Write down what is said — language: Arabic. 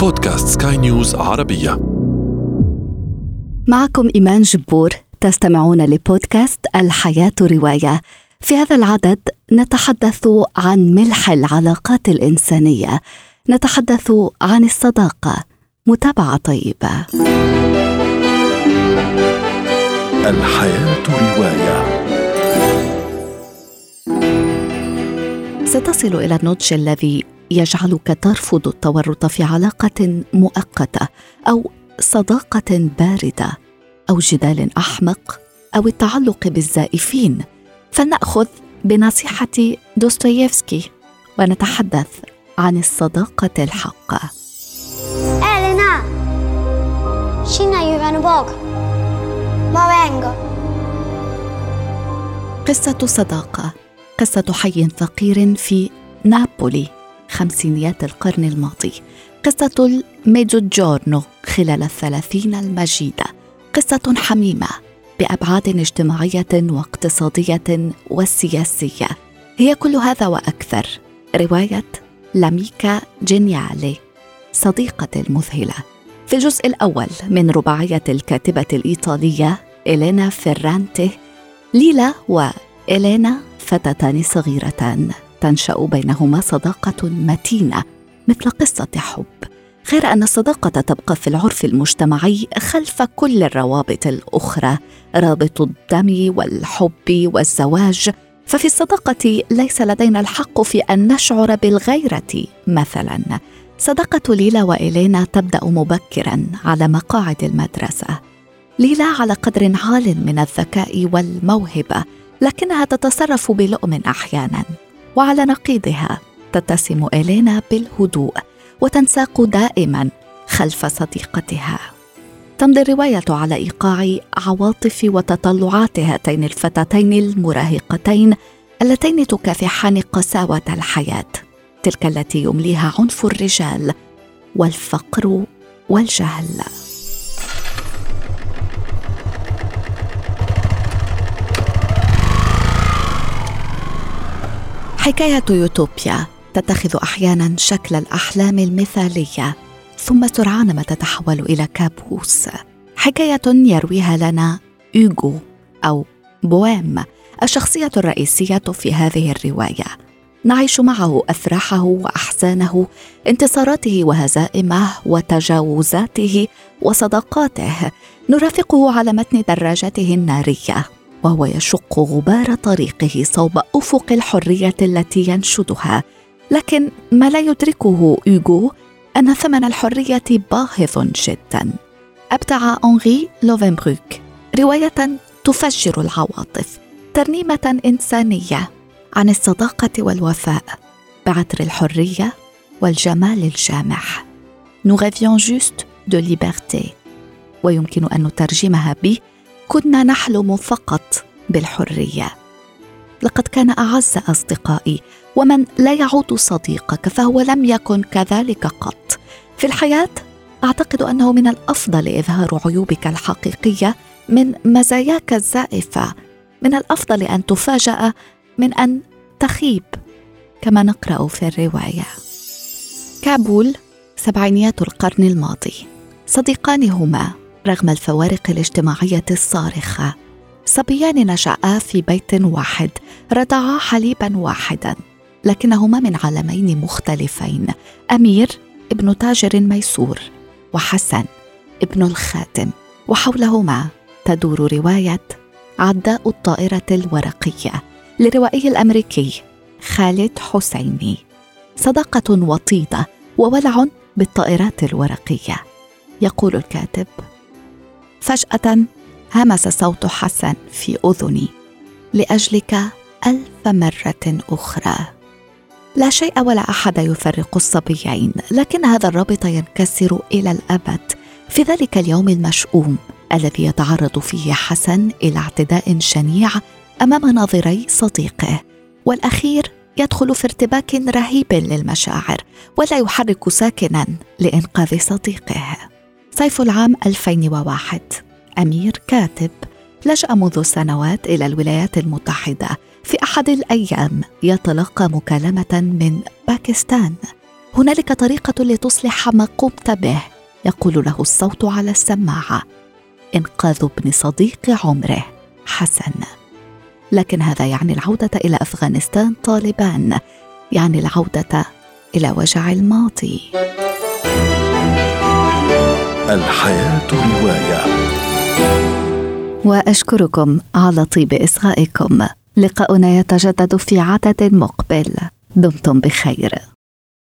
بودكاست سكاي نيوز عربية. معكم إيمان جبور تستمعون لبودكاست الحياة رواية. في هذا العدد نتحدث عن ملح العلاقات الإنسانية. نتحدث عن الصداقة. متابعة طيبة. الحياة رواية. ستصل إلى النضج الذي يجعلك ترفض التورط في علاقة مؤقتة أو صداقة باردة أو جدال أحمق أو التعلق بالزائفين فلنأخذ بنصيحة دوستويفسكي ونتحدث عن ju bak. Var vengo. قصة صداقة قصة حي فقير في نابولي خمسينيات القرن الماضي. قصة الميجوجورنو خلال الثلاثين المجيدة. قصة حميمة بأبعاد اجتماعية واقتصادية وسياسية. هي كل هذا وأكثر. رواية لاميكا جينيالي صديقة المذهلة. في الجزء الأول من رباعية الكاتبة الإيطالية إلينا فيرانتي ليلا وإلينا فتاتان صغيرتان. تنشأ بينهما صداقة متينة مثل قصة حب. غير أن الصداقة تبقى في العرف المجتمعي خلف كل الروابط الأخرى رابط الدم والحب والزواج. ففي الصداقة ليس لدينا الحق في أن نشعر بالغيرة مثلا. صداقة ليلا وإلينا تبدأ مبكرا على مقاعد المدرسة. ليلا على قدر عال من الذكاء والموهبة لكنها تتصرف بلؤم أحيانا. وعلى نقيضها تتسم إلينا بالهدوء وتنساق دائما خلف صديقتها. تمضي الرواية على إيقاع عواطف وتطلعات هاتين الفتاتين المراهقتين اللتين تكافحان قساوة الحياة تلك التي يمليها عنف الرجال والفقر والجهل. حكاية يوتوبيا تتخذ أحيانا شكل الأحلام المثالية ثم سرعان ما تتحول إلى كابوس. حكاية يرويها لنا إيغو أو بويم الشخصية الرئيسية في هذه الرواية. نعيش معه أفراحه وأحزانه انتصاراته وهزائمه وتجاوزاته وصداقاته. نرافقه على متن دراجته النارية. وهو يشق غبار طريقه صوب أفق الحرية التي ينشدها. لكن ما لا يدركه ايغو أن ثمن الحرية باهظ جدا. أبدع أنغي لوفنبروك. رواية تفجر العواطف. ترنيمة إنسانية عن الصداقة والوفاء بعطر الحرية والجمال الجامح. Nous rêvions juste de liberté. ويمكن أن نترجمها ب كنا نحلم فقط بالحرية. لقد كان أعز أصدقائي ومن لا يعود صديقك فهو لم يكن كذلك قط. في الحياة أعتقد أنه من الأفضل إظهار عيوبك الحقيقية من مزاياك الزائفة. من الأفضل أن تفاجأ من أن تخيب كما نقرأ في الرواية. كابول سبعينيات القرن الماضي. صديقان هما رغم الفوارق الاجتماعية الصارخة. صبيان نشأا في بيت واحد رضعا حليبا واحدا لكنهما من عالمين مختلفين أمير ابن تاجر ميسور وحسن ابن الخاتم. وحولهما تدور رواية عداء الطائرة الورقية للروائي الأمريكي خالد حسيني. صداقة وطيدة وولع بالطائرات الورقية. يقول الكاتب فجأة همس صوت حسن في أذني لأجلك ألف مرة أخرى. لا شيء ولا أحد يفرق الصبيين لكن هذا الرابط ينكسر إلى الأبد. في ذلك اليوم المشؤوم الذي يتعرض فيه حسن إلى اعتداء شنيع أمام ناظري صديقه والأخير يدخل في ارتباك رهيب للمشاعر ولا يحرك ساكنا لإنقاذ صديقه. صيف العام 2001 أمير كاتب لجأ منذ سنوات إلى الولايات المتحدة. في أحد الأيام يتلقى مكالمة من باكستان. هنالك طريقة لتصلح ما قمت به. يقول له الصوت على السماعة. إنقاذ ابن صديق عمره. حسن. لكن هذا يعني العودة إلى أفغانستان طالبان. يعني العودة إلى وجع الماضي. الحياة رواية. وأشكركم على طيب إصغائكم. لقاؤنا يتجدد في عدد مقبل. دمتم بخير.